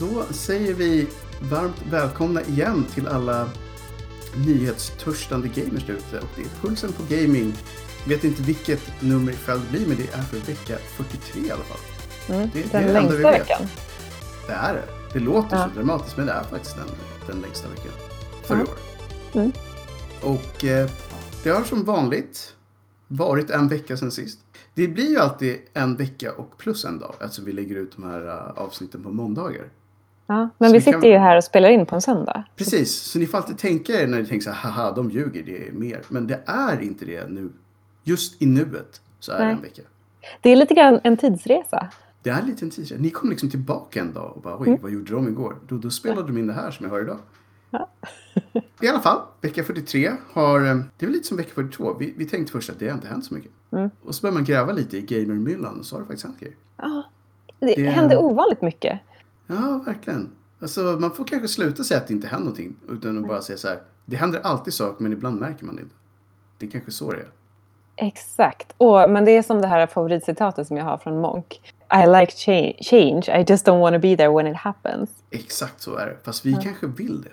Då säger vi varmt välkomna igen till alla nyhetstörstande gamers där ute. Och det är Pulsen på Gaming. Vet inte vilket nummer ifall det blir, men det är för vecka 43 i alla fall. Mm. Det- Den är det längsta vi vet. veckan. Det är det. Det låter Ja. så dramatiskt, men det är faktiskt den, den längsta veckan för i Ja. år. Mm. Och eh, det har som vanligt varit en vecka sedan sist. Det blir ju alltid en vecka och plus en dag, alltså vi lägger ut de här eh, avsnitten på måndagar. Ja, men Så vi vi kan- sitter ju här och spelar in på en söndag. Precis, så ni får alltid tänka er när ni tänker så här, haha, de ljuger, det är mer. Men det är inte det nu. Just i nuet så är det Nej. en vecka. Det är lite grann en tidsresa. Det är lite en tid sedan. Ni kom liksom tillbaka en dag och bara, oj, Mm. vad gjorde de igår? Då, då spelade de in det här som jag har idag. Ja. I alla fall, vecka 43 har, eh, det väl lite som vecka 42. Vi, vi tänkte först att det har inte hänt så mycket. Mm. Och så börjar man gräva lite i gamermyllan och så har det faktiskt hänt grejer. Ja, det, Det- händer ovanligt mycket. Ja, verkligen. Alltså, man får kanske sluta säga att det inte händer någonting. Utan att bara säga så här, det händer alltid saker men ibland märker man det inte. Det är kanske så det är. Exakt. Och, men det är som det här favoritcitatet som jag har från Monk. I like cha- change, I just don't want to be there when it happens. Exakt så är det. Fast vi kanske vill det.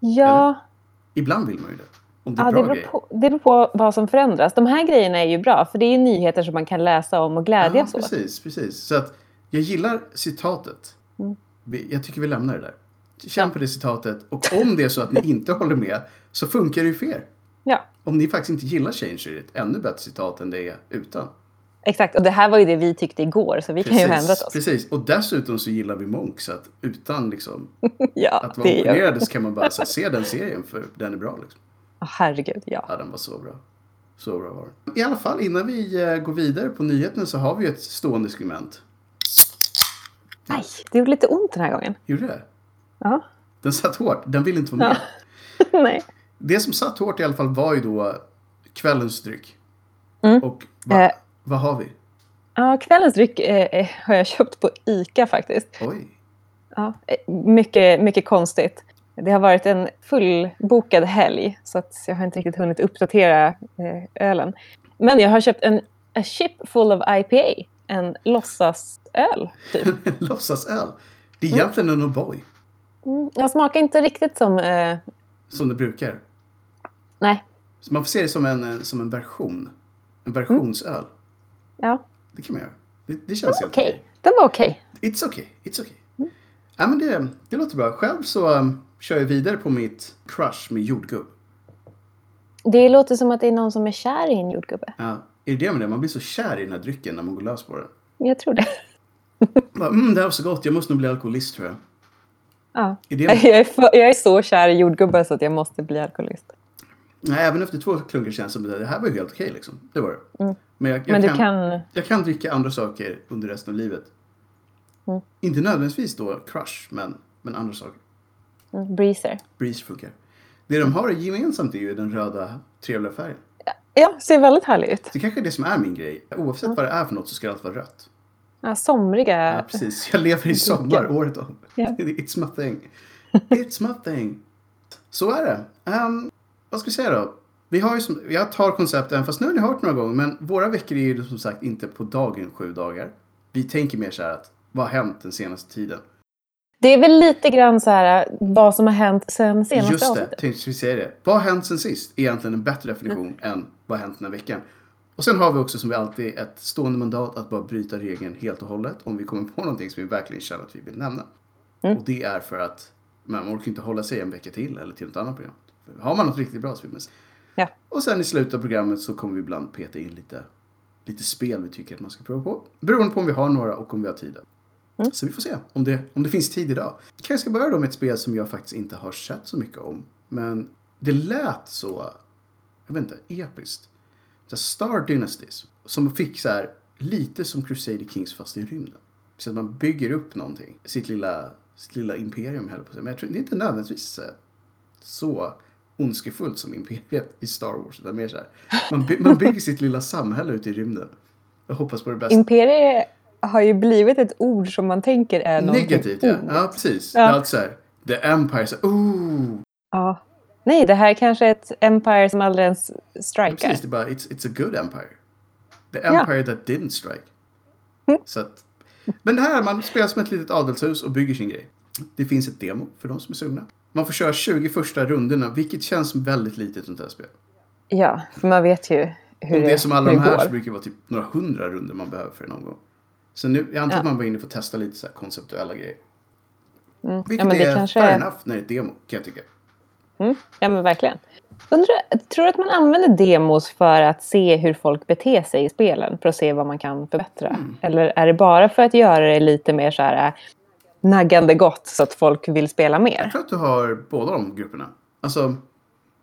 Ja, Ibland vill man ju det. Om det är ja bra det, beror grejer. på, det beror på vad som förändras. De här grejerna är ju bra, för det är ju nyheter som man kan läsa om och Ja, glädjas åt. precis, precis. Så att jag gillar citatet. Mm. Jag tycker vi lämnar det där. Känn på det citatet. Och om det är så att ni inte håller med så funkar det ju för er. Ja, Om ni faktiskt inte gillar change är det ett ännu bättre citat än det är utan. exakt. Och det här var ju det vi tyckte igår, så vi kan ju ha ändrat oss. Precis. Och dessutom så gillar vi Monk så att utan liksom Ja, att vara opponerade så kan man bara här, se den serien för den är bra liksom. Åh, herregud, ja. Ja, den var så bra. Så bra var den. I alla fall, innan vi eh, går vidare på nyheterna så har vi ett stående skriment. Nej, det gjorde lite ont den här gången. Gjorde det? Ja. Den satt hårt. Den ville inte vara med. Nej. Det som satt hårt i alla fall var ju då kvällens dryck. Mm. Och va, Eh. vad har vi? Ja, kvällens dryck eh, eh, har jag köpt på ICA faktiskt. Oj. Ja, eh, mycket, mycket konstigt. Det har varit en fullbokad helg så att jag har inte riktigt hunnit uppdatera eh, ölen. Men jag har köpt en a ship full of IPA, en låtsasöl. Typ. Låtsasöl. Det är egentligen en O'boy. Mm, jag smakar inte riktigt som... Eh, Som det brukar. nej, Så man får se det som en, eh, som en version. En versionsöl. ja, Det kan man göra. Det, det känns helt okej. Den var okej. It's okay, it's okay. Ja, men det, det låter bra. Själv så um, kör jag vidare på mitt crush med jordgubb. Det låter som att det är någon som är kär i en jordgubbe. Ja, är det det med det? Man blir så kär i den här drycken när man går lös på den. Jag tror det. Bara, mm, det här var så gott, jag måste nog bli alkoholist tror jag. Ja. Är det, Jag, är för, jag är så kär i jordgubbar så att jag måste bli alkoholist. nej, även efter två klunkar känns det som att det här var ju helt okej liksom. Det var det. Mm. Men, jag, jag, Men kan, du kan... jag kan dricka andra saker under resten av livet. Mm. Inte nödvändigtvis då crush, men, men andra saker. Mm, breezer. Breeze funkar. Det de har gemensamt är ju den röda trevliga färgen. Ja, ser väldigt härlig ut. Det kanske är det som är min grej. Oavsett vad det är för något så ska det alltid vara rött. Ja, somriga. Ja, precis. Jag lever i sommar året om. Ja. It's my thing. It's my thing. Så är det. Ehm, vad ska vi säga då? Vi har ju som, jag tar koncepten, fast nu har ni hört några gånger, men våra veckor är ju som sagt inte på dagen sju dagar. Vi tänker mer så här att, vad har hänt den senaste tiden? Det är väl lite grann så här vad som har hänt sen senaste Just det, avsnittet. tänkte vi säga det. Vad har hänt sen sist? Är egentligen en bättre definition än vad har hänt den här veckan. Och sen har vi också som vi alltid ett stående mandat att bara bryta regeln helt och hållet om vi kommer på någonting som vi verkligen känner att vi vill nämna. Mm. Och det är för att man orkar inte hålla sig en vecka till eller till något annat program. Har man något riktigt bra så vill man. Ja. Och sen i slutet av programmet så kommer vi ibland peta in lite, lite spel vi tycker att man ska prova på. Beroende på om vi har några och om vi har tid. Mm. Så vi får se om det, om det finns tid idag. Kanske jag ska börja då med ett spel som jag faktiskt inte har sett så mycket om. Men det lät så, jag vet inte, episkt. Så Star Dynasties. Som fick så här, lite som Crusader Kings fast i rymden. Så att man bygger upp någonting. Sitt lilla, sitt lilla imperium höll på säga. Men jag tror det är inte nödvändigtvis eh, så ondskefullt som imperiet i Star Wars. Utan mer så här, man, by, man bygger sitt lilla samhälle ute i rymden. Jag hoppas på det bästa. Imperie har ju blivit ett ord som man tänker är någonting Negativt ja. Ja precis. Ja. Det är alltid så här. The Empire, så, ooh. Ja. Nej, det här kanske är ett Empire som aldrig ens Ja, strikar. precis, det är bara, it's, it's a good empire. The Ja. empire that didn't strike. Mm. Så att, men det här, man spelar som ett litet adelshus och bygger sin grej. Det finns ett demo för de som är sugna. Man får köra 20 första rundorna, vilket känns väldigt litet sånt här spel. Ja, för man vet ju hur Om det är som alla de det här går. så brukar det vara typ några hundra runder man behöver för en omgång. Så nu, jag antar Ja. att man var inne för att testa lite så konceptuella grejer. Mm. Vilket Ja, men det är kanske fair enough när det är ett demo, kan jag tycka. Mm. Ja, men verkligen. Undrar, tror du att man använder demos för att se hur folk beter sig i spelen? För att se vad man kan förbättra? Mm. Eller är det bara för att göra det lite mer så här äh, naggande gott så att folk vill spela mer? Jag tror att du har båda de grupperna. Alltså,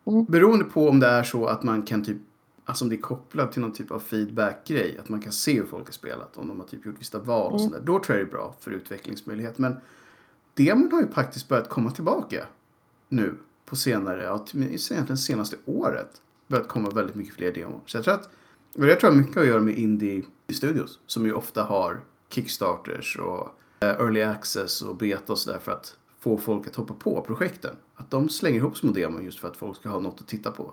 Mm. beroende på om det är så att man kan typ, alltså om det är kopplat till någon typ av feedback-grej, att man kan se hur folk har spelat, om de har typ gjort vissa val och Mm. sådär. Då tror jag det är bra för utvecklingsmöjlighet. Men demon har ju faktiskt börjat komma tillbaka nu på senare, ja, egentligen senaste året. Börjat komma väldigt mycket fler demon. Så jag tror att, och det tror jag mycket har att göra med indie-studios, som ju ofta har kickstarters och eh, early access och beta och sådär för att få folk att hoppa på projekten. Att de slänger ihop små demon just för att folk ska ha något att titta på.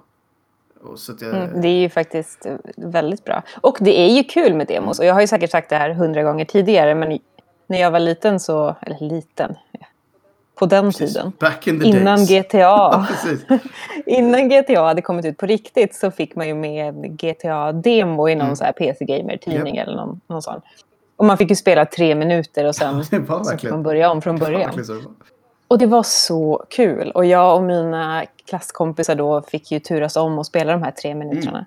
Och så att jag, Mm, det är ju faktiskt väldigt bra. Och det är ju kul med demos. Och jag har ju säkert sagt det här hundra gånger tidigare. Men när jag var liten så... Eller liten. På den precis, tiden. Innan. GTA. Ja. Innan GTA hade kommit ut på riktigt så fick man ju med GTA-demo i någon Mm. så här PC-gamer-tidning eller någon, någon sån. Och man fick ju spela tre minuter och sen så fick man börja om från början. det. Och det var så kul. Och jag och mina klasskompisar då fick ju turas om och spela de här tre minuterna.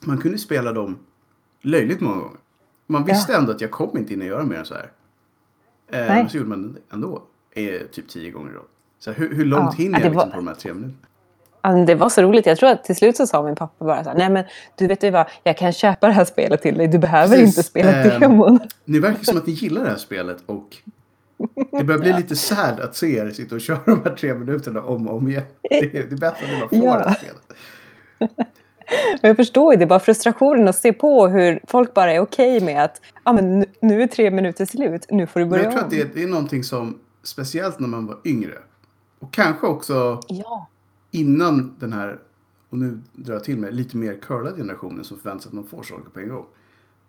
Man kunde spela dem löjligt många gånger. Man visste ändå att jag kom inte in och göra mer än så här. Eh, Nej. men så gjorde man det ändå. Eh, typ tio gånger då. Så hur, hur långt Ja, hinner ja, jag liksom var- på de här tre minuterna? Ja, men Det var så roligt. Jag tror att till slut så sa min pappa bara så här, nej men du vet ju vad, jag kan köpa det här spelet till dig. Du behöver Precis, inte spela ehm, demon. Ni verkar som att ni gillar det här spelet och det börjar bli lite sad att se er sitta och köra de här tre minuterna om och om igen. Det är, det är bättre att ni bara får Ja. det här spelet. Men jag förstår ju det, bara frustrationen att se på hur folk bara är okej med att ah, men nu, är tre minuter slut, nu får du Men börja jag tror om. att det är, det är någonting som, speciellt när man var yngre, och kanske också Ja, innan den här, och nu drar jag till mig, lite mer curlade generationen som förväntar sig att man får saker på en gång.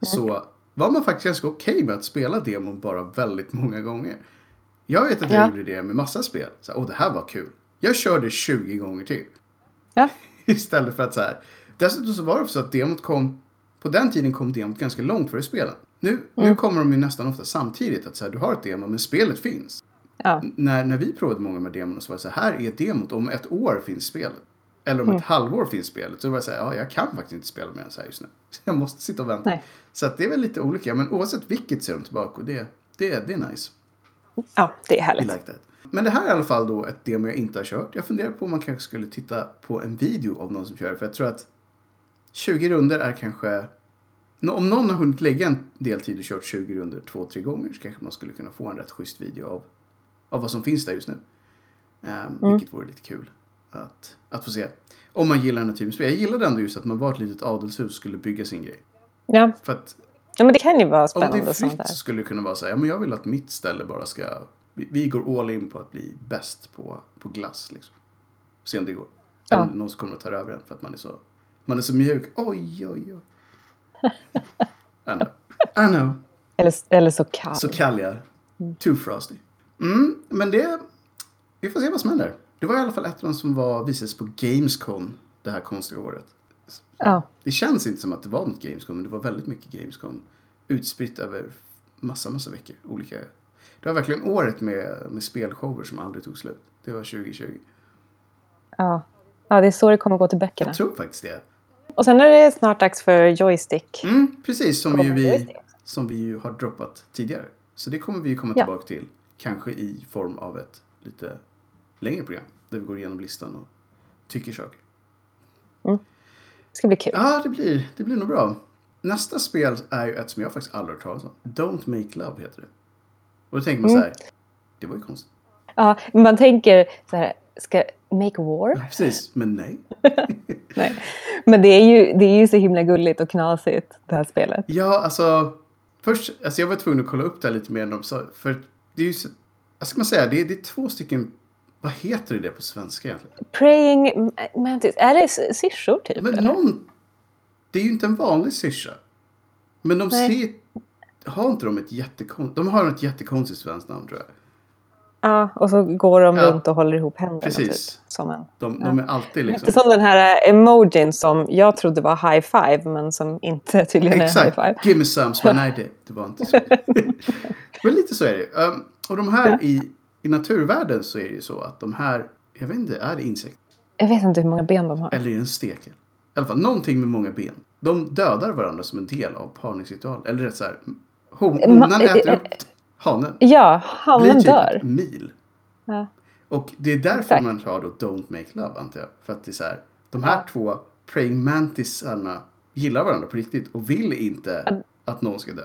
Så var man faktiskt ganska okej med att spela demon bara väldigt många gånger. Jag vet att jag Ja. gjorde det med massa spel. Så, Åh, det här var kul. Jag körde 20 gånger till. ja. Istället för att så här. Dessutom så var det så att demot kom, på den tiden kom demot ganska långt före spelen. Nu, nu kommer de ju nästan ofta samtidigt. Att så här, du har ett demo men spelet finns. Ja. När, när vi provade många med demon så var det så här, är demot, om ett år finns spelet. Eller om ett halvår finns spelet. Så var det så här, ja jag kan faktiskt inte spela mer än så här just nu. Så jag måste sitta och vänta. Nej. Så att det är väl lite olika, men oavsett vilket ser de tillbaka och det, det, det är nice. ja, det är härligt. like. Men det här är i alla fall då ett demo jag inte har kört. Jag funderar på om man kanske skulle titta på en video av någon som kör. För jag tror att 20 runder är kanske... Om någon har hunnit lägga en del tid och kört 20 runder två, tre gånger så kanske man skulle kunna få en rätt schysst video av, av vad som finns där just nu. Um, Vilket vore lite kul att, att få se. Om man gillar den här typen av spel. Jag gillade ändå just att man var ett litet adelshus skulle bygga sin grej. Ja. För att ja, men det kan ju vara om det spännande. är sånt fritt så skulle det kunna vara så här, ja men jag vill att mitt ställe bara ska, vi, vi går all in på att bli bäst på, på glass liksom. Se om det går. Ja. Eller någon som kommer att ta över en för att man är så, man är så mjuk. Oj, oj, oj. I know. I know. Eller, eller så kall. Så kall jag. Too frosty. Mm, men det, vi får se vad som händer. Det var i alla fall ett av de som var, visades på Gamescom det här konstiga året. Ja. Det känns inte som att det var något Gamescom, men det var väldigt mycket Gamescom. Utspritt över massa, massa veckor. Olika. Det var verkligen året med, med spelshower som aldrig tog slut. Det var 2020. Ja. ja, det är så det kommer gå till böckerna. Jag tror faktiskt det. Och sen är det snart dags för joystick. Mm, precis, som, vi, vi, som vi ju har droppat tidigare. Så det kommer vi komma Ja. tillbaka till. Kanske i form av ett lite längre program. Där vi går igenom listan och tycker saker. Det ska bli kul. Ja, det blir, det blir nog bra. Nästa spel är ju ett som jag faktiskt aldrig hört talas om. Don't Make Love heter det. Och då tänker man så Mm. här. Det var ju konstigt. Ja, man tänker så här, ska make war? Ja, precis, men nej. Nej. Men det är, ju, det är ju så himla gulligt och knasigt, det här spelet. Ja, alltså. Först, alltså jag var tvungen att kolla upp det här lite mer. För det är ju, vad ska man säga, det är, det är två stycken, vad heter det på svenska egentligen? Praying mantis. Är det syrsor typ? Men någon, det är ju inte en vanlig syrsa. Men de Nej. ser, har inte de ett jättekonstigt, de har ett jättekonstigt svenskt namn tror jag. Ja, och så går de Ja. runt och håller ihop händerna. Precis. Typ, som en... De, de är alltid liksom... Lite som den här emojin som jag trodde var high five men som inte tydligen är high five. Exakt. Give me some, but nej det, det var inte så. Men lite så är det. Um, och de här i, i naturvärlden så är det ju så att de här, jag vet inte, är det insekter? Jag vet inte hur många ben de har. Eller är det en stekel? I alla fall någonting med många ben. De dödar varandra som en del av parningsritualen. Eller rätt så här, hon, honan äter upp hanen. Ja, blir hanen typ dör. mil. Ja. Och det är därför Exakt. man har då Don't Make Love antar jag. För att det är så här, de här två praying mantisarna gillar varandra på riktigt och vill inte att någon ska dö.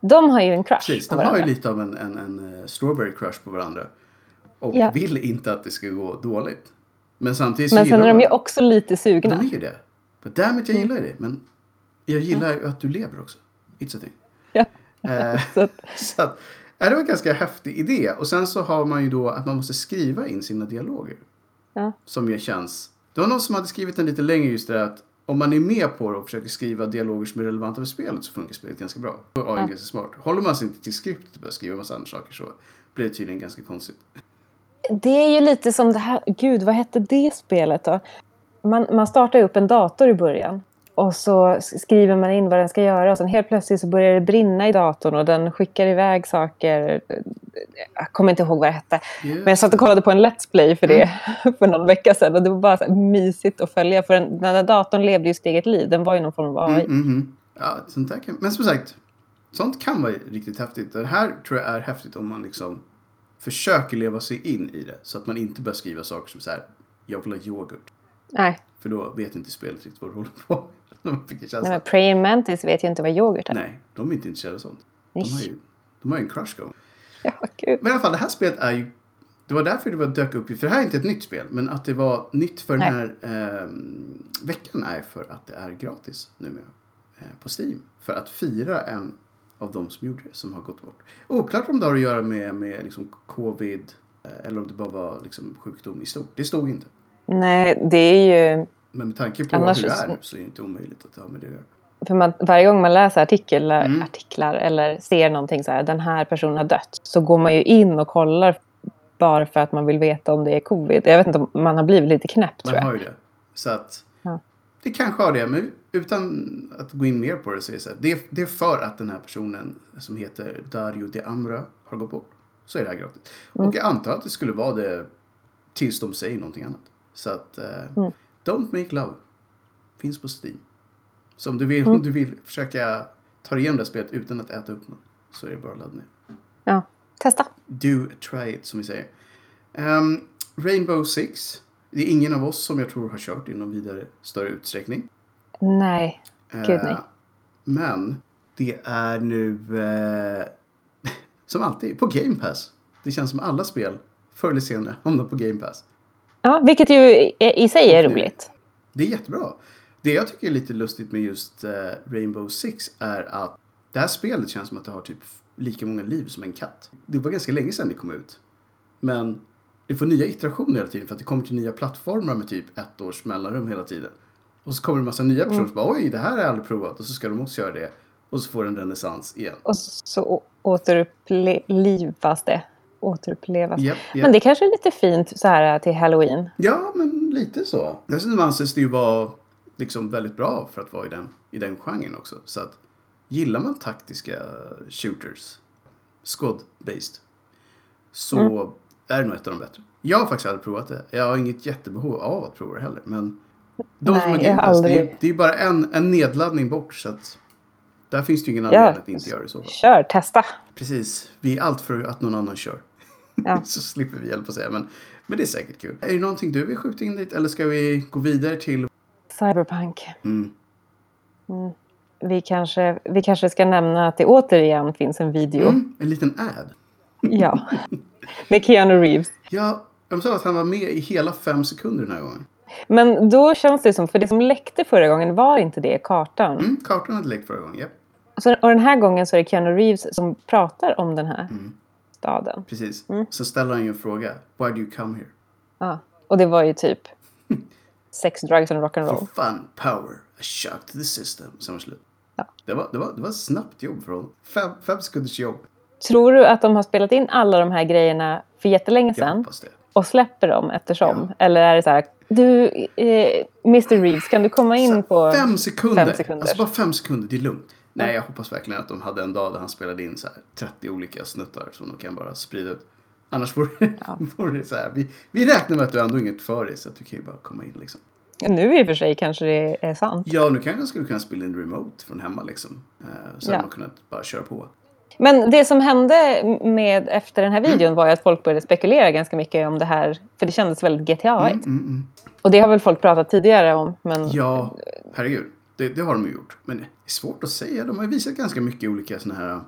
De har ju en crush Precis, de har ju lite av en, en, en eh, strawberry crush på varandra. Och Ja. vill inte att det ska gå dåligt. Men samtidigt Men sen är de ju också lite sugna. De är ju det. But damn it, jag gillar det. Men jag gillar ju att du lever också. It's a thing. Ja. Eh, Så att, så att, ja, det var en ganska häftig idé. Och sen så har man ju då att man måste skriva in sina dialoger. ja. Som ju känns... Det var någon som hade skrivit en lite längre just det att om man är med på det och försöker skriva dialoger som är relevanta för spelet så funkar spelet ganska bra. Och AI är ganska smart. Håller man sig inte till skriptet och börjar skriva massa andra saker så blir det tydligen ganska konstigt. Det är ju lite som det här, gud vad hette det spelet då? Man, man startar upp en dator i början. Och så skriver man in vad den ska göra och sen helt plötsligt så börjar det brinna i datorn och den skickar iväg saker. Jag kommer inte ihåg vad det hette. Men jag satt och kollade på en Let's Play för det för någon vecka sedan och det var bara så mysigt att följa. För den, den där datorn levde ju sitt eget liv. Den var ju någon form av AI. Mm, mhm. Ja, sånt där kan... Men som sagt, sånt kan vara riktigt häftigt. Det här tror jag är häftigt om man liksom försöker leva sig in i det. Så att man inte börjar skriva saker som så här, jag vill ha yoghurt. Nej, För då vet inte spelet riktigt vad du håller på. De fick en känsla. Nej men Praying Mantis vet ju inte vad yoghurt är. Nej, de är inte intresserade av sånt. De har ju, de har ju en crush gång. Ja, gud. Men i alla fall, det här spelet är ju... Det var därför det var dök upp, för det här är inte ett nytt spel, men att det var nytt för den här ehm, veckan är för att det är gratis numera eh, på Steam. För att fira en av de som gjorde det, som har gått bort. Oklart om det har att göra med, med liksom covid eh, eller om det bara var liksom sjukdom i stort. Det stod inte. Nej, det är ju... Men med tanke på Annars hur det är så är det inte omöjligt att det har med det att göra. För man, varje gång man läser artiklar, Mm. artiklar eller ser någonting så här, den här personen har dött, så går man ju in och kollar bara för att man vill veta om det är covid. Jag vet inte om man har blivit lite knäpp tror Man jag. har ju det. Så att Ja. det kanske har det, men utan att gå in mer på det så är det så här. Det är, det är för att den här personen som heter Dario de Amra har gått bort. Så är det här gratis. Mm. Och jag antar att det skulle vara det tills de säger någonting annat. Så att eh, Mm. Don't Make Love finns på Steam. Så om du vill, Mm. om du vill försöka ta igenom det här spelet utan att äta upp något så är det bara att ladda ner. Ja, testa. Do try it, som vi säger. Ehm, Rainbow Six. Det är ingen av oss som jag tror har kört i någon vidare större utsträckning. Nej, Gud, nej. Eh, men det är nu, eh, som alltid, på Game Pass. Det känns som alla spel förr eller senare hamnar på Game Pass. Ja, vilket ju i sig är roligt. Det är jättebra. Det jag tycker är lite lustigt med just eh, Rainbow Six är att det här spelet känns som att det har typ lika många liv som en katt. Det var ganska länge sedan det kom ut. Men det får nya iterationer hela tiden för att det kommer till nya plattformar med typ ett års mellanrum hela tiden. Och så kommer det en massa nya personer som bara oj det här har jag aldrig provat och så ska de också göra det. Och så får den renässans igen. Och så återupplivas det. Återupplevas. Japp, japp. Men det kanske är lite fint så här till halloween. Ja, men lite så. Dessutom anses det ju vara liksom väldigt bra för att vara i den, i den genren också. Så att gillar man taktiska shooters, squad-based, så är det nog ett av de bättre. Jag har faktiskt aldrig provat det. Jag har inget jättebehov av att prova det heller. Men de som Nej, har jag Game har Pass, det, är, aldrig- det är bara en, en nedladdning bort. Så att där finns det ju ingen Ja. anledning att inte göra det så. Kör, testa. Precis. Vi är allt för att någon annan kör. Ja. så slipper vi hjälpa säga. Men, men det är säkert kul. Är det någonting du vill skjuta in dit eller ska vi gå vidare till... Cyberpunk. Mm. Vi kanske, vi kanske ska nämna att det återigen finns en video. Mm, en liten ad. Ja. Med Keanu Reeves. Ja, jag sa att han var med i hela fem sekunder den här gången. Men då känns det som, för det som läckte förra gången var inte det kartan. Mm, kartan hade läckt förra gången, ja. Så, och den här gången så är det Keanu Reeves som pratar om den här Mm. Staden. Precis. Mm. Så ställer han ju en fråga. Why do you come here? Ja. Och det var ju typ sex, drugs and rock and For fun, power, a shock to the system. Sen var slut. Ja. Det, var, det, var, det var snabbt jobb för honom. Fem, fem sekunders jobb. Tror du att de har spelat in alla de här grejerna för jättelänge sedan och släpper dem eftersom? Ja. Eller är det så här, du, eh, Mr Reeves, kan du komma in på... Fem sekunder. fem sekunder. Alltså bara fem sekunder, det är lugnt. Nej, jag hoppas verkligen att de hade en dag där han spelade in så här 30 olika snuttar som de kan bara sprida ut. Annars vore, Ja. det så här. Vi, vi räknar med att du ändå inget för dig så att du kan ju bara komma in liksom. Nu i och för sig kanske det är sant. Ja, nu kanske skulle kunna spela in remote från hemma liksom. Eh, så Ja. hade man kunnat bara köra på. Men det som hände med efter den här videon var ju att folk började spekulera ganska mycket om det här. För det kändes väldigt GTA-igt. Mm, mm, mm. Och det har väl folk pratat tidigare om. Men Ja, herregud. Det, det har de ju gjort. Men det är svårt att säga. De har ju visat ganska mycket olika såna här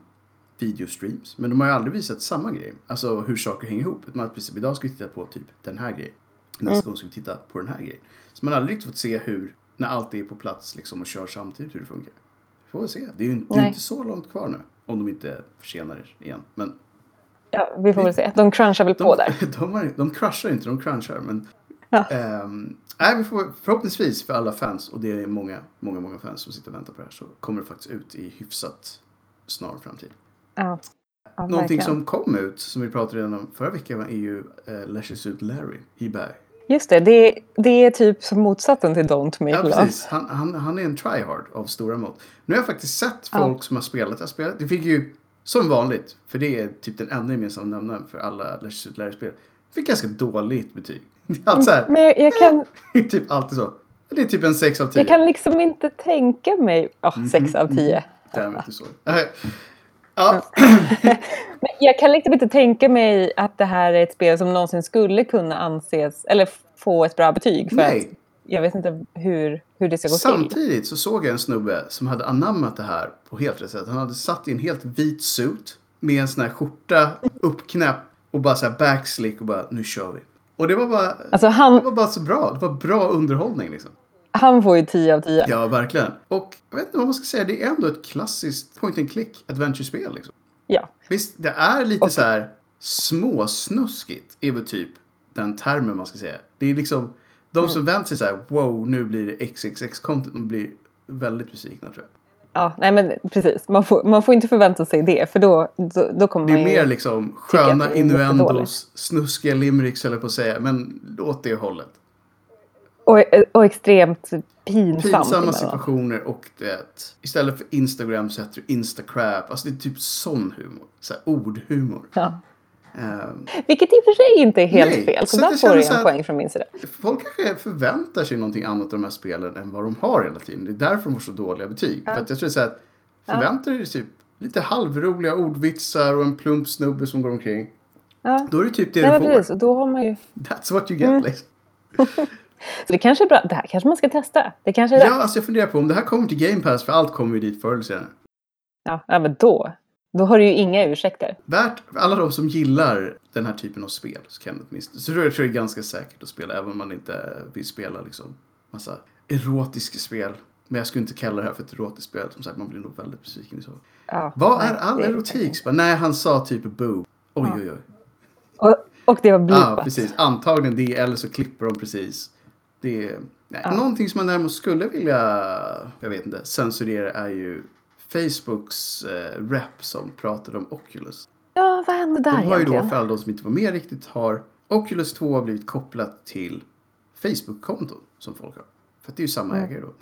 videostreams. Men de har ju aldrig visat samma grej. Alltså hur saker hänger ihop. Att precis, idag ska vi titta på typ den här grejen. Nästa gång ska vi titta på den här grejen. Så man har aldrig riktigt fått se hur, när allt är på plats liksom, och kör samtidigt, hur det funkar. Får vi se. Det är ju inte, det är inte så långt kvar nu. Om de inte försenar igen. Men ja, vi får väl se. De crunchar väl på de, där. de, har, de crushar inte, de crunchar. Men, Ja. ehm, nej, vi får, förhoppningsvis för alla fans, och det är många, många, många fans som sitter och väntar på det här, så kommer det faktiskt ut i hyfsat snar framtid. Ja. Ja, Någonting som kom ut, som vi pratade redan om förra veckan, är ju uh, Leisure Suit Larry i Berg. Just det, det, det är typ som motsatsen till Don't Make Ja, Love. precis. Han, han, han är en tryhard av stora mått. Nu har jag faktiskt sett Ja. folk som har spelat det här spelet. Det fick ju, som vanligt, för det är typ den enda gemensamma nämnaren för alla Leisure Suit Larry-spel, fick ganska dåligt betyg. Allt så här, Men jag, jag, kan, typ alltid så. Det är typ en 6 av 10. jag kan liksom inte tänka mig... Ja, sex av tio. Därmed du så. Äh, Ja, Men jag kan liksom inte tänka mig att det här är ett spel som någonsin skulle kunna anses... Eller få ett bra betyg. För Nej. att jag vet inte hur, hur det ska gå till. samtidigt så såg jag en snubbe som hade anammat det här på helt rätt sätt. Han hade satt i en helt vit suit med en sån här skjorta uppknäppt och bara så här backslick och bara nu kör vi. Och det var bara, Alltså det han, var bara så bra. Det var bra underhållning liksom. han får ju 10 av 10. Ja, verkligen. Och jag vet inte vad man ska säga. Det är ändå ett klassiskt point and click adventure-spel liksom. Ja. Visst, det är lite Och- så här småsnuskigt, är väl typ den termen man ska säga. Det är liksom, de som vänder sig så här, wow, nu blir det XXX-content, de blir väldigt besvikna tror jag. Ja, nej men precis. Man får, man får inte förvänta sig det. För då, då, då kommer Det man är ju... mer liksom sköna det innuendos, snuskiga limericks eller på att säga, men åt det hållet. Och, och extremt pinsamt. Pinsamma situationer och det, istället för Instagram så heter det Instacrap. Alltså det är typ sån humor, så här ordhumor. Ja. Ehm, Vilket i och för sig inte är helt Nej, fel. Så, så där får du en poäng från min sida. Folk kanske förväntar sig någonting annat av de här spelen än vad de har hela tiden. Det är därför de får så dåliga betyg. För att jag tror så här, att förväntar dig typ lite halvroliga ordvitsar och en plump snubbe som går omkring. Ja. Då är det typ det Nej, du får. precis. Då har man ju... That's what you get Mm. liksom. Så det kanske är bra. Det här kanske man ska testa. Det kanske är Ja, rätt. alltså jag funderar på om det här kommer till Game Pass, för allt kommer ju dit förr eller senare. Ja, ja, men då. Då har du ju inga ursäkter. Värt, alla de som gillar den här typen av spel, så kan det åtminstone, så tror jag, tror jag det är ganska säkert att spela, även om man inte vill spela liksom massa erotiska spel. Men jag skulle inte kalla det här för ett erotiskt spel, som sagt, man blir nog väldigt besviken i så. Ja, Vad är all erotik? Bara, Nej, han sa typ boob. Oj, Ja. oj, oj. Och, och det var Ja, blipat. precis. Antagligen det, eller så klipper de precis. Det är, nej. Ja. Någonting som man däremot skulle vilja, jag vet inte, censurera är ju Facebooks eh, rep som pratade om Oculus. Ja, vad hände där De har ju då, för alla de som inte var med riktigt, har Oculus 2 har blivit kopplat till Facebook-konton som folk har. För att det är ju samma Mm. ägare då.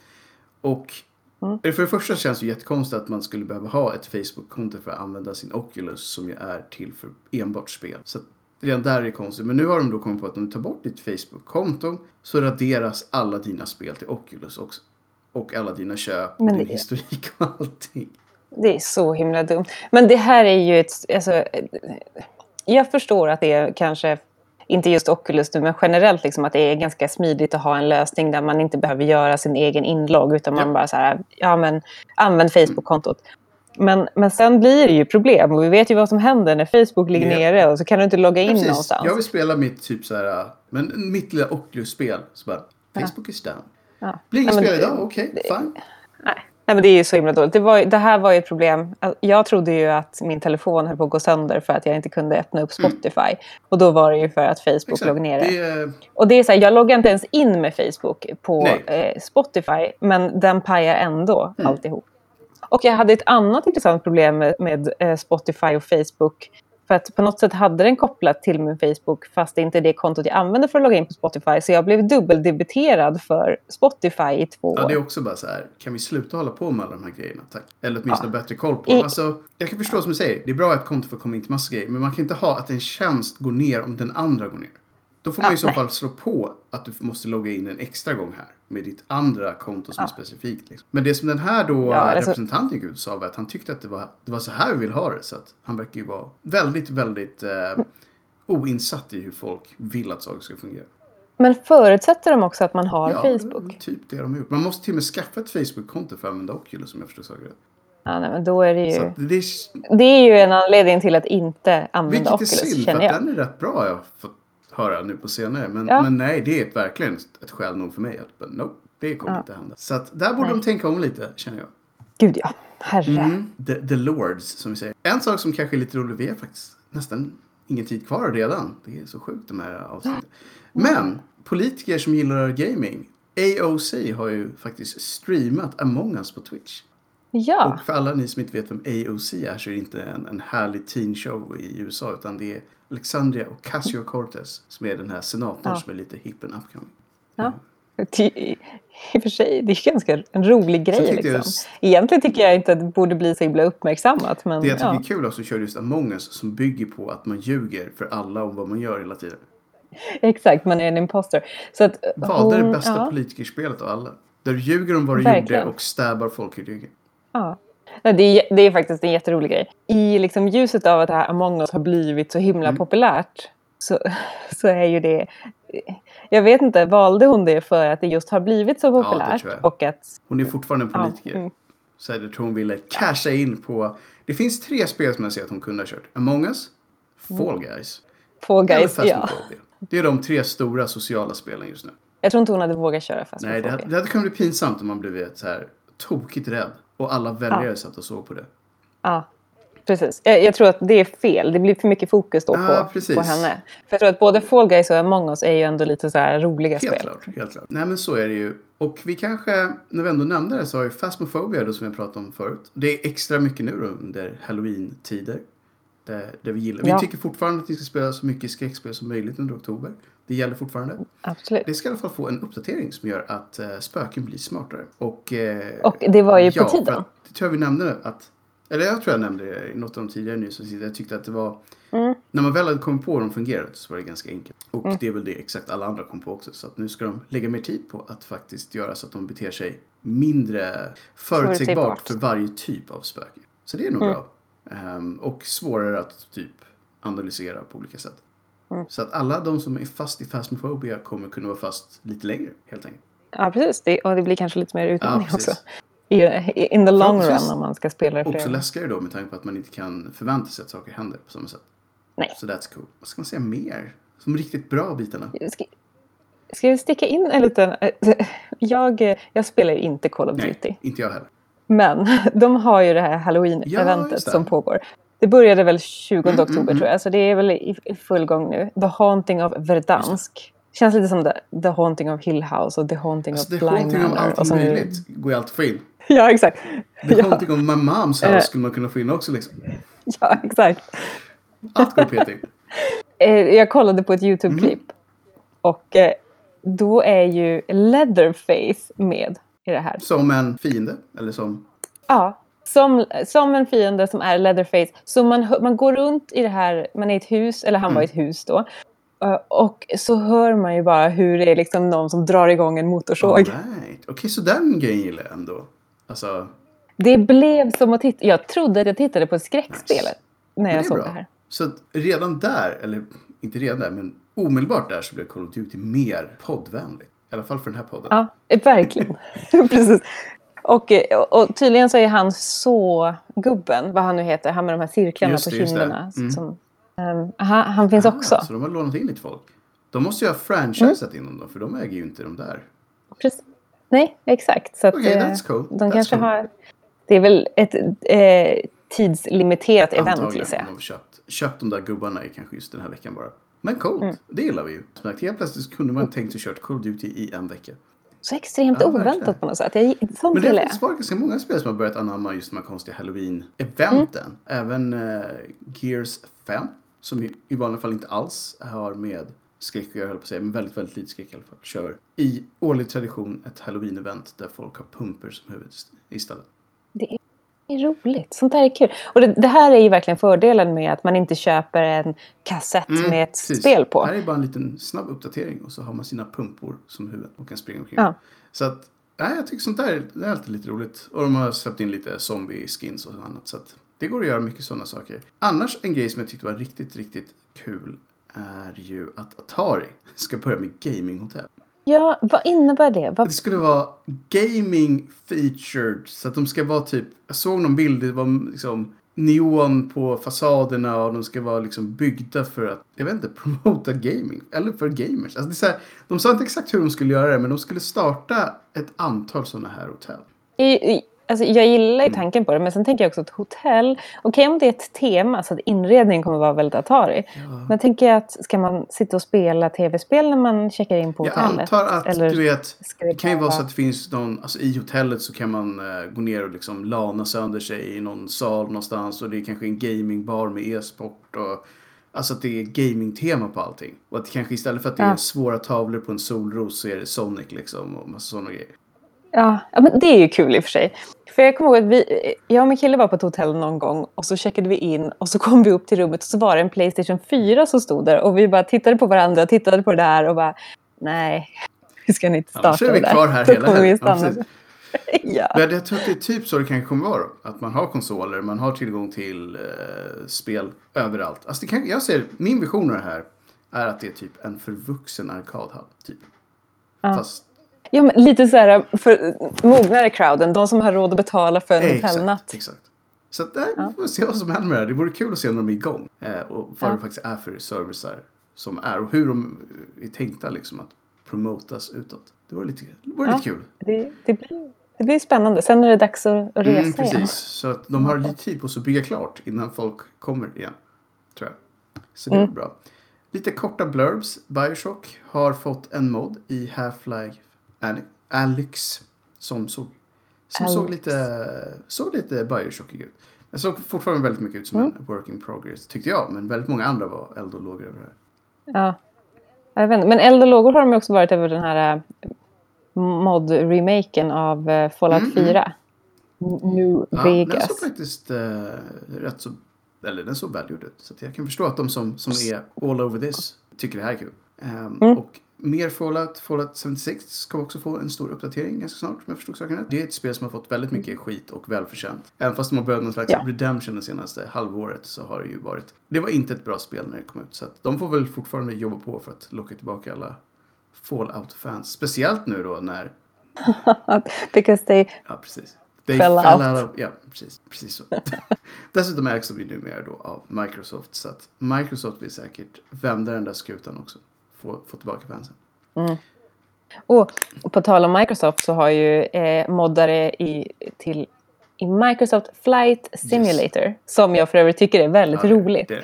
Och Mm. för det första känns det ju jättekonstigt att man skulle behöva ha ett Facebook-konto för att använda sin Oculus som ju är till för enbart spel. Så att redan där är det konstigt. Men nu har de då kommit på att om du tar bort ditt Facebook-konto så raderas alla dina spel till Oculus också. Och alla dina köp Men din det- historik och allting. Det är så himla dumt. Men det här är ju ett... Alltså, jag förstår att det är kanske, inte just Oculus nu, men generellt liksom att det är ganska smidigt att ha en lösning där man inte behöver göra sin egen inlogg utan man Ja. bara så här, ja men använd Facebook-kontot. Men, men sen blir det ju problem och vi vet ju vad som händer när Facebook ligger Ja. nere och så kan du inte logga in Ja, precis. någonstans. Jag vill spela mitt typ så här, men mitt lilla Oculus-spel. Så bara, Facebook is down. Ja. Blir inget spel idag? Okej, fine. Nej. Nej, men det är ju så himla dåligt. Det, var, det här var ju ett problem. Jag trodde ju att min telefon höll på att gå sönder för att jag inte kunde öppna upp Spotify. Och då var det ju för att Facebook Mm. Exakt. låg nere. Det är, Och det är så här, jag loggar inte ens in med Facebook på eh, Spotify, men den pajar ändå Mm. alltihop. Och jag hade ett annat intressant problem med, med eh, Spotify och Facebook. För att på något sätt hade den kopplat till min Facebook fast det inte är det kontot jag använder för att logga in på Spotify. Så jag blev dubbeldebiterad för Spotify i två Ja, år. det är också bara så här, kan vi sluta hålla på med alla de här grejerna, tack? Eller åtminstone bättre koll på I-. Alltså, jag kan förstå som du säger, det är bra att ett konto får komma in till massa grejer, men man kan inte ha att en tjänst går ner om den andra går ner. Då får man Ja, i så nej. fall slå på att du måste logga in en extra gång här med ditt andra konto som är specifikt. Liksom. Men det som den här då Ja, representanten gick ut sa var att han tyckte att det var, det var så här vi vill ha det. Så att han verkar ju vara väldigt, väldigt eh, oinsatt i hur folk vill att saker ska fungera. Men förutsätter de också att man har Ja, Facebook? typ det de har gjort. Man måste till och med skaffa ett Facebook-konto för att använda Oculus om jag förstår saker rätt. Ja, nej, men då är det ju... det är, Det är ju en anledning till att inte använda vilket är Oculus, synd, för känner att jag. den är rätt bra har jag fått höra nu på senare. Men, Ja. men nej, det är verkligen ett skäl nog för mig att but, no, det kommer Ja. inte hända. Så att där borde Nej. de tänka om lite, känner jag. Gud ja, herre. Mm. The, the Lords, som vi säger. En sak som kanske är lite rolig, vi har faktiskt nästan ingen tid kvar redan. Det är så sjukt de här avsnitten. Men politiker som gillar gaming, AOC har ju faktiskt streamat Among Us på Twitch. Ja, Och för alla ni som inte vet vem AOC är så är det inte en, en härlig teen show i USA utan det är Alexandria Ocasio-Cortez som är den här senatorn Ja. som är lite hip and upcoming. ja. Ty- I och för sig, det är ganska en rolig grej. tyckte Liksom. Egentligen tycker jag inte att det borde bli så himla uppmärksammat. Men Det jag tycker ja. är kul också att köra just Among Us som bygger på att man ljuger för alla om vad man gör hela tiden. Exakt, man är en imposter. Så att Valde det hon- bästa ja. politikerspelet av alla. Där du ljuger om vad du Verkligen. gjorde och stabbar folk i ryggen. Ja. Det, är, det är faktiskt en jätterolig grej. I liksom ljuset av att det här Among us har blivit så himla Mm. populärt så, så är ju det... Jag vet inte, valde hon det för att det just har blivit så populärt? jag. och att... Hon är fortfarande en Ja, politiker. mm. Så jag tror hon ville casha in på... Det finns tre spel som jag ser att hon kunde ha kört. Among Us, Fall Guys Fall Guys, ja. Det är de tre stora sociala spelen just nu. Jag tror inte hon hade vågat köra fast Nej, det hade, det hade kunnat bli pinsamt om man blivit så här tokigt rädd. Och alla väljare satt och såg på det. Ja, precis. Jag, jag tror att det är fel. Det blir för mycket fokus då Ja, på, precis. på henne. För jag tror att både Fall Guys och Among us är ju ändå lite så här roliga Helt spel. klart, helt klart. Nej men så är det ju. Och vi kanske, när vi ändå nämnde det så har ju Phasmophobia då som jag pratade om förut. Det är extra mycket nu under halloween-tider. Där, där vi gillar. Ja. Vi tycker fortfarande att vi ska spela så mycket skräckspel som möjligt under oktober. Det gäller fortfarande. Absolut. Det ska i alla fall få en uppdatering som gör att eh, spöken blir smartare. Och, eh, Och det var ju på ja, för tiden. Att, det tror jag vi nämnde att eller jag tror jag nämnde det i något av de tidigare nyhetsavsnitten. Jag tyckte att det var... Mm. När man väl hade kommit på hur de fungerade så var det ganska enkelt. Och det är väl det exakt alla andra kom på också. Så att nu ska de lägga mer tid på att faktiskt göra så att de beter sig mindre förutsägbart för varje typ av spöke. Så det är nog Mm. bra. Ehm, och svårare att typ analysera på olika sätt. Mm. Så att alla de som är fast i Phasmophobia kommer kunna vara fast lite längre helt enkelt. Ja, precis. Det, och det blir kanske lite mer utmaning precis. också. I, in the long run om man ska spela det Också läskigare då med tanke på att man inte kan förvänta sig att saker händer på samma sätt. Nej. Så that's cool. Vad ska man säga mer? Som riktigt bra bitarna. Ska, ska jag sticka in en liten... Jag, jag spelar ju inte Call of Duty. Nej, inte jag heller. Men de har ju det här halloween-eventet det. som pågår. Det började väl 20 Mm, oktober mm, tror jag, så det är väl i, i full gång nu. The Haunting of Verdansk. Känns lite som the, the Haunting of Hill House och The Haunting Alltså, of haunting om Manor. allt och så nu- möjligt. Går ju alltid få in. Ja, exakt. Är Ja, haunting om my mom's Eh. house skulle man kunna få in också liksom. ja, exakt. Allt går PT. Eh, Jag kollade på ett YouTube-klipp. Mhm. Och eh, då är ju Leatherface med i det här. Som en fiende. Eller som... Ja, som, som en fiende som är Leatherface. Så man, man går runt i det här, man är i ett hus, eller han var i ett hus då. Eh, Och så hör man ju bara hur det är liksom någon som drar igång en motorsåg. Right. Okej, så den grejen gillar jag ändå. Alltså, Det blev som att titta... Jag trodde att jag tittade på skräckspelet när men jag såg bra. det här. Så redan där, eller inte redan där, men omedelbart där så blev Call of Duty mer poddvänligt. I alla fall för den här podden. Ja, verkligen. Precis. Och, eh, och tydligen så är han så gubben, vad han nu heter, han med de här cirklarna på det, det. kinderna. Mm. Som, ehm, han, han finns också. Ah, så de har lånat in lite folk. De måste ju ha franchisat in dem för de äger ju inte de där. Precis. Nej, exakt. Så att, Okej, eh, that's cool. de That's kanske cool. har... Det är väl ett eh, tidslimiterat event, Antagligen. gissar jag. De har köpt, köpt de där gubbarna i kanske just den här veckan bara. Men coolt, Mm. det gillar vi ju. Helt plötsligt kunde man tänkt sig kört Call of Duty i en vecka. Så extremt Ja, oväntat verkligen. på något sätt. Jag, sånt Men det har jag. varit ganska många spel som har börjat anamma just de här konstiga halloween-eventen. Även eh, Gears 5, som i, i vanliga fall inte alls har med skräck göra, höll på att säga, men väldigt, väldigt lite skräck i alla fall. Kör i årlig tradition ett halloween-event där folk har pumper som huvud istället. Är roligt. Sånt där är kul. Och det, det här är ju verkligen fördelen med att man inte köper en kassett med ett Mm, precis. spel på. Det här är bara en liten snabb uppdatering och så har man sina pumpor som huvud och kan springa omkring. Ja. Så att, nej, jag tycker sånt där det är alltid lite roligt. Och de har släppt in lite zombie-skins och annat. Så att det går att göra mycket sådana saker. Annars en grej som jag tyckte var riktigt, riktigt kul är ju att Atari ska börja med gaminghotell. Ja, vad innebär det? Vad, Det skulle vara gaming featured. Så att de ska vara typ, jag såg någon bild, det var liksom neon på fasaderna och de ska vara liksom byggda för att, jag vet inte, promota gaming. Eller för gamers. Alltså det är så här, de sa inte exakt hur de skulle göra det, men de skulle starta ett antal sådana här hotell. i, i, alltså, jag gillar ju Mm. tanken på det, men sen tänker jag också att hotell... Okej om det är ett tema, så att inredningen kommer vara väldigt Atari. Men tänker jag att ska man sitta och spela tv-spel när man checkar in på Jag hotellet? antar att, Eller du vet, det det kan ju vara så att det finns någon, alltså i hotellet så kan man eh, gå ner och liksom lana sönder sig i någon sal någonstans och det är kanske en gamingbar med e-sport och Alltså att det är gaming-tema på allting. Och att kanske istället för att det Ja. är svåra tavlor på en solros så är det Sonic liksom och massa sådana grejer. Ja, ja, men det är ju kul i och för sig. För jag kommer ihåg att vi, jag och min kille var på ett hotell någon gång och så checkade vi in och så kom vi upp till rummet och så var det en Playstation 4 som stod där och vi bara tittade på varandra och tittade på det där och bara nej, vi ska inte starta Annars är vi det där. kvar här hela helgen. Ja, ja. Men jag tror att det är typ så det kanske kommer vara. Att man har konsoler, man har tillgång till eh, spel överallt. Alltså det kan, jag ser, min vision av det här är att det är typ en förvuxen arkadhall. Typ. Ja. Fast ja, men lite så här för mognare crowden, de som har råd att betala för en hotellnatt. Exakt, exakt. Så där, vi får se vad som händer med det här. Det vore kul att se när de är igång. Eh, och vad Ja. det faktiskt är för servicer som är. Och hur de är tänkta liksom att promotas utåt. Det vore lite, det vore Ja. lite kul. Det, det, blir, det blir spännande. Sen är det dags att, att resa Mm, igen. precis. Så att de har lite tid på sig att bygga klart innan folk kommer igen. Tror jag. Så det är Mm. bra. Lite korta blurbs. Bioshock har fått en mod i Half-Life Ale- Alyx. Som såg, som såg Alyx. lite, såg lite Bioshockig ut. Det såg fortfarande väldigt mycket ut som Mm. en work in progress tyckte jag. Men väldigt många andra var eld och lågor över det. Ja. Jag vet inte. Men eld och lågor har de också varit över den här eh, mod-remaken av eh, Fallout Mm, mm. 4. New Ja, den Vegas. såg faktiskt eh, rätt så, eller den såg välgjord ut. Så att jag kan förstå att de som, som är all over this tycker det här är kul. Ehm, Mm. Och mer Fallout, Fallout 76 kommer också få en stor uppdatering ganska snart om jag förstod saken rätt. Det är ett spel som har fått väldigt mycket skit och välförtjänt. Även fast de har börjat någon slags Ja. redemption det senaste halvåret så har det ju varit. Det var inte ett bra spel när det kom ut så att de får väl fortfarande jobba på för att locka tillbaka alla Fallout-fans. Speciellt nu då när Because they... Ja, precis. They Fell fell out. out of, ja, precis, precis så. Dessutom ägs de ju numera då av Microsoft. Så att Microsoft vill säkert vända den där skutan också. Få, få tillbaka fansen. Och på tal om Microsoft så har ju eh, moddare i, till, i Microsoft Flight Simulator, som jag för övrigt tycker är väldigt Ja, roligt, Det,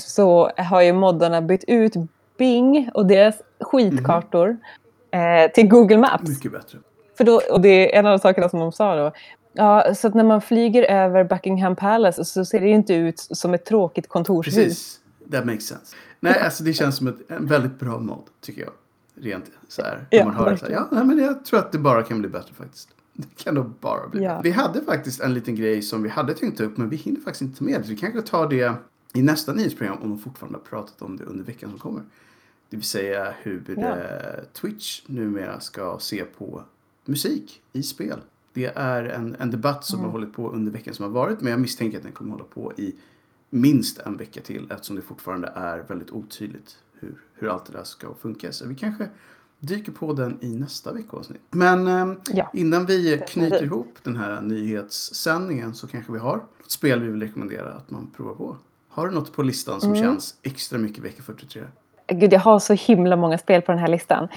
så har ju moddarna bytt ut Bing och deras skitkartor eh, till Google Maps. mycket bättre. För då, och det är en av de sakerna som de sa då. Ja, så att när man flyger över Buckingham Palace så ser det inte ut som ett tråkigt kontorshus. Precis. That makes sense. Nej, alltså det känns som ett, en väldigt bra mod, tycker jag. Rent så här. Ja, Ja, man hör så här, verkligen. ja, nej, men jag tror att det bara kan bli bättre faktiskt. Det kan nog bara bli Ja. Vi hade faktiskt en liten grej som vi hade tänkt ta upp, men vi hinner faktiskt inte ta med det. Vi kanske tar det i nästa nyhetsprogram om de fortfarande har pratat om det under veckan som kommer. Det vill säga hur Ja. eh, Twitch numera ska se på musik i spel. Det är en, en debatt som har hållit på under veckan som har varit, men jag misstänker att den kommer hålla på i minst en vecka till eftersom det fortfarande är väldigt otydligt hur, hur allt det där ska funka. Så vi kanske dyker på den i nästa veckavsnitt. Men ehm, Ja. innan vi knyter ihop den här nyhetssändningen så kanske vi har ett spel vi vill rekommendera att man provar på. Har du något på listan som Mm. känns extra mycket vecka 43? Gud, jag har så himla många spel på den här listan.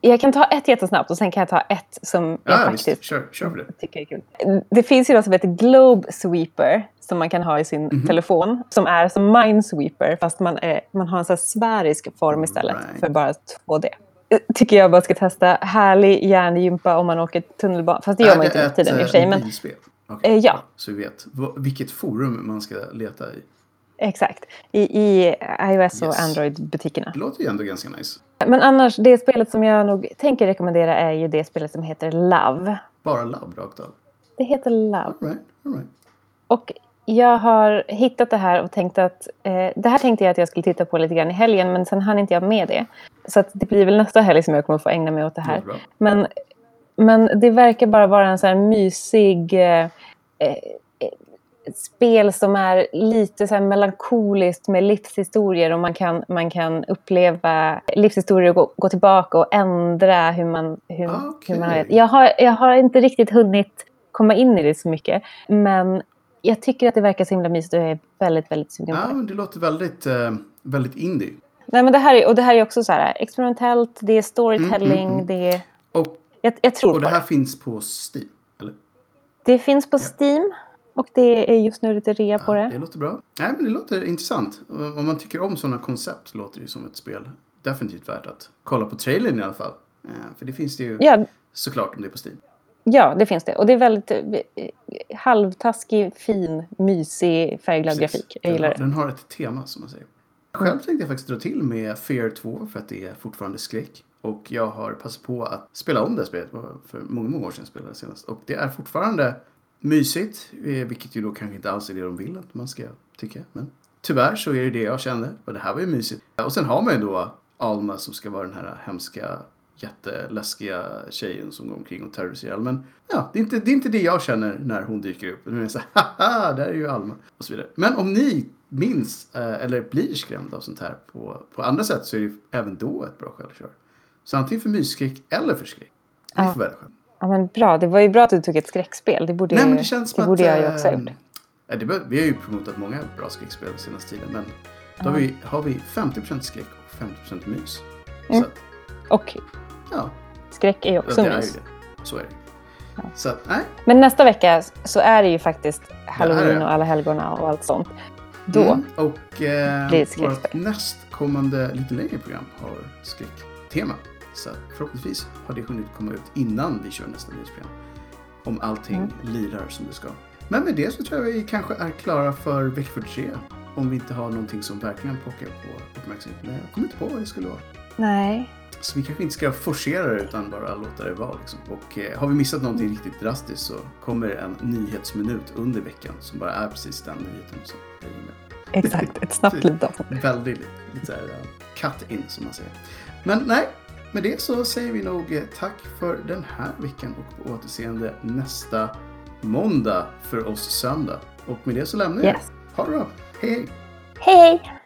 Jag kan ta ett jättesnabbt och sen kan jag ta ett som jag Ja, faktiskt visst. Kör, kör det. tycker är kul. Det finns ju något som heter Globe Sweeper som man kan ha i sin Mhm. telefon. Som är som Minesweeper fast man, är, man har en sån sfärisk form istället Right. för bara 2D. tycker jag bara ska testa. Härlig hjärngympa om man åker tunnelbana. Fast det gör man inte nu för tiden i och för sig. Men, mobilspel? Okej, Eh, ja. Så vi vet vilket forum man ska leta i. exakt. I, I iOS och Yes. Android-butikerna. Det låter ju ändå ganska nice. Men annars, det spelet som jag nog tänker rekommendera är ju det spelet som heter Love. Bara labb rakt av. Det heter Love. All right, all right. Och jag har hittat det här och tänkt att eh, det här tänkte jag att jag skulle titta på lite grann i helgen men sen hann inte jag med det. Så det blir väl nästa helg som jag kommer få ägna mig åt det här. Bra. Men, men det verkar bara vara en så här mysig eh, eh, spel som är lite så melankoliskt med livshistorier och man kan, man kan uppleva livshistorier och gå, gå tillbaka och ändra hur man, hur, Ah, hur man har jag har, jag har inte riktigt hunnit komma in i det så mycket. Men jag tycker att det verkar så himla mysigt och jag är väldigt, väldigt sugen på Ja, det. men det låter väldigt, eh, väldigt indie. Nej, men det här är, och det här är också så här experimentellt, det är storytelling, Mm, mm, mm. det är... Och, Jag, jag tror och det det. här finns på Steam, eller? Det finns på Steam och det är just nu lite rea på det. det låter bra. Nej, men det låter intressant. Om man tycker om sådana koncept låter det ju som ett spel definitivt värt att kolla på trailern i alla fall. Eh, För det finns det ju Ja, såklart om det är på Steam. ja, det finns det. Och det är väldigt eh, halvtaskig, fin, mysig, färgglad grafik. Jag gillar den, det. Den har ett tema som man säger. Själv tänkte jag faktiskt dra till med Fear 2 för att det är fortfarande skräck. Och jag har passat på att spela om det här spelet för många, många år sedan jag spelade det senast. Och det är fortfarande mysigt, eh, vilket ju då kanske inte alls är det de vill att man ska tycka. Men tyvärr så är det det jag kände. Och det här var ju mysigt. Och sen har man ju då Alma som ska vara den här hemska jätteläskiga tjejen som går omkring och terroriserar. Men ja, det är, inte, det är inte det jag känner när hon dyker upp. Nu är det så här, haha, där är ju Alma. Och så vidare. Men om ni minns eh, eller blir skrämda av sånt här på, på andra sätt så är det även då ett bra självkör. Så antingen för mysskräck eller för skräck. Ni får välja själv. Ja, men bra. Det var ju bra att du tog ett skräckspel. Det borde, Nej men det känns det borde att... jag ju också ha eh, gjort. ja, det, vi har ju promotat många bra skräckspel den senaste tiden. Men då har vi, har vi 50% skräck och 50% mys. Mm. Så Och ja, skräck är ju ja, också det är ju mys. det. Så är det. Så att, nej. Men nästa vecka så är det ju faktiskt Halloween det. och alla helgona och allt sånt. Då. Mm, och eh, blir det vårt skräckspel. nästkommande lite längre program har skräcktema. Så förhoppningsvis har det hunnit komma ut innan vi kör nästa nyhetsprogram. Om allting Mm. lirar som det ska. Men med det så tror jag vi kanske är klara för vecka 43. Om vi inte har någonting som verkligen pockar på uppmärksamhet. Men jag kommer inte på vad det skulle vara. Nej. Så vi kanske inte ska forcera det utan bara låta det vara. Liksom. Och eh, har vi missat någonting riktigt drastiskt så kommer en nyhetsminut under veckan som bara är precis den nyheten som är inne. Exakt. Ett snabbt litet avsnitt. Väldigt lite, lite så här uh, cut in som man säger. Men nej, med det så säger vi nog eh, tack för den här veckan och på återseende nästa måndag för oss söndag. Och med det så lämnar jag er. Yes. Ha det bra. Hej hej! Hej!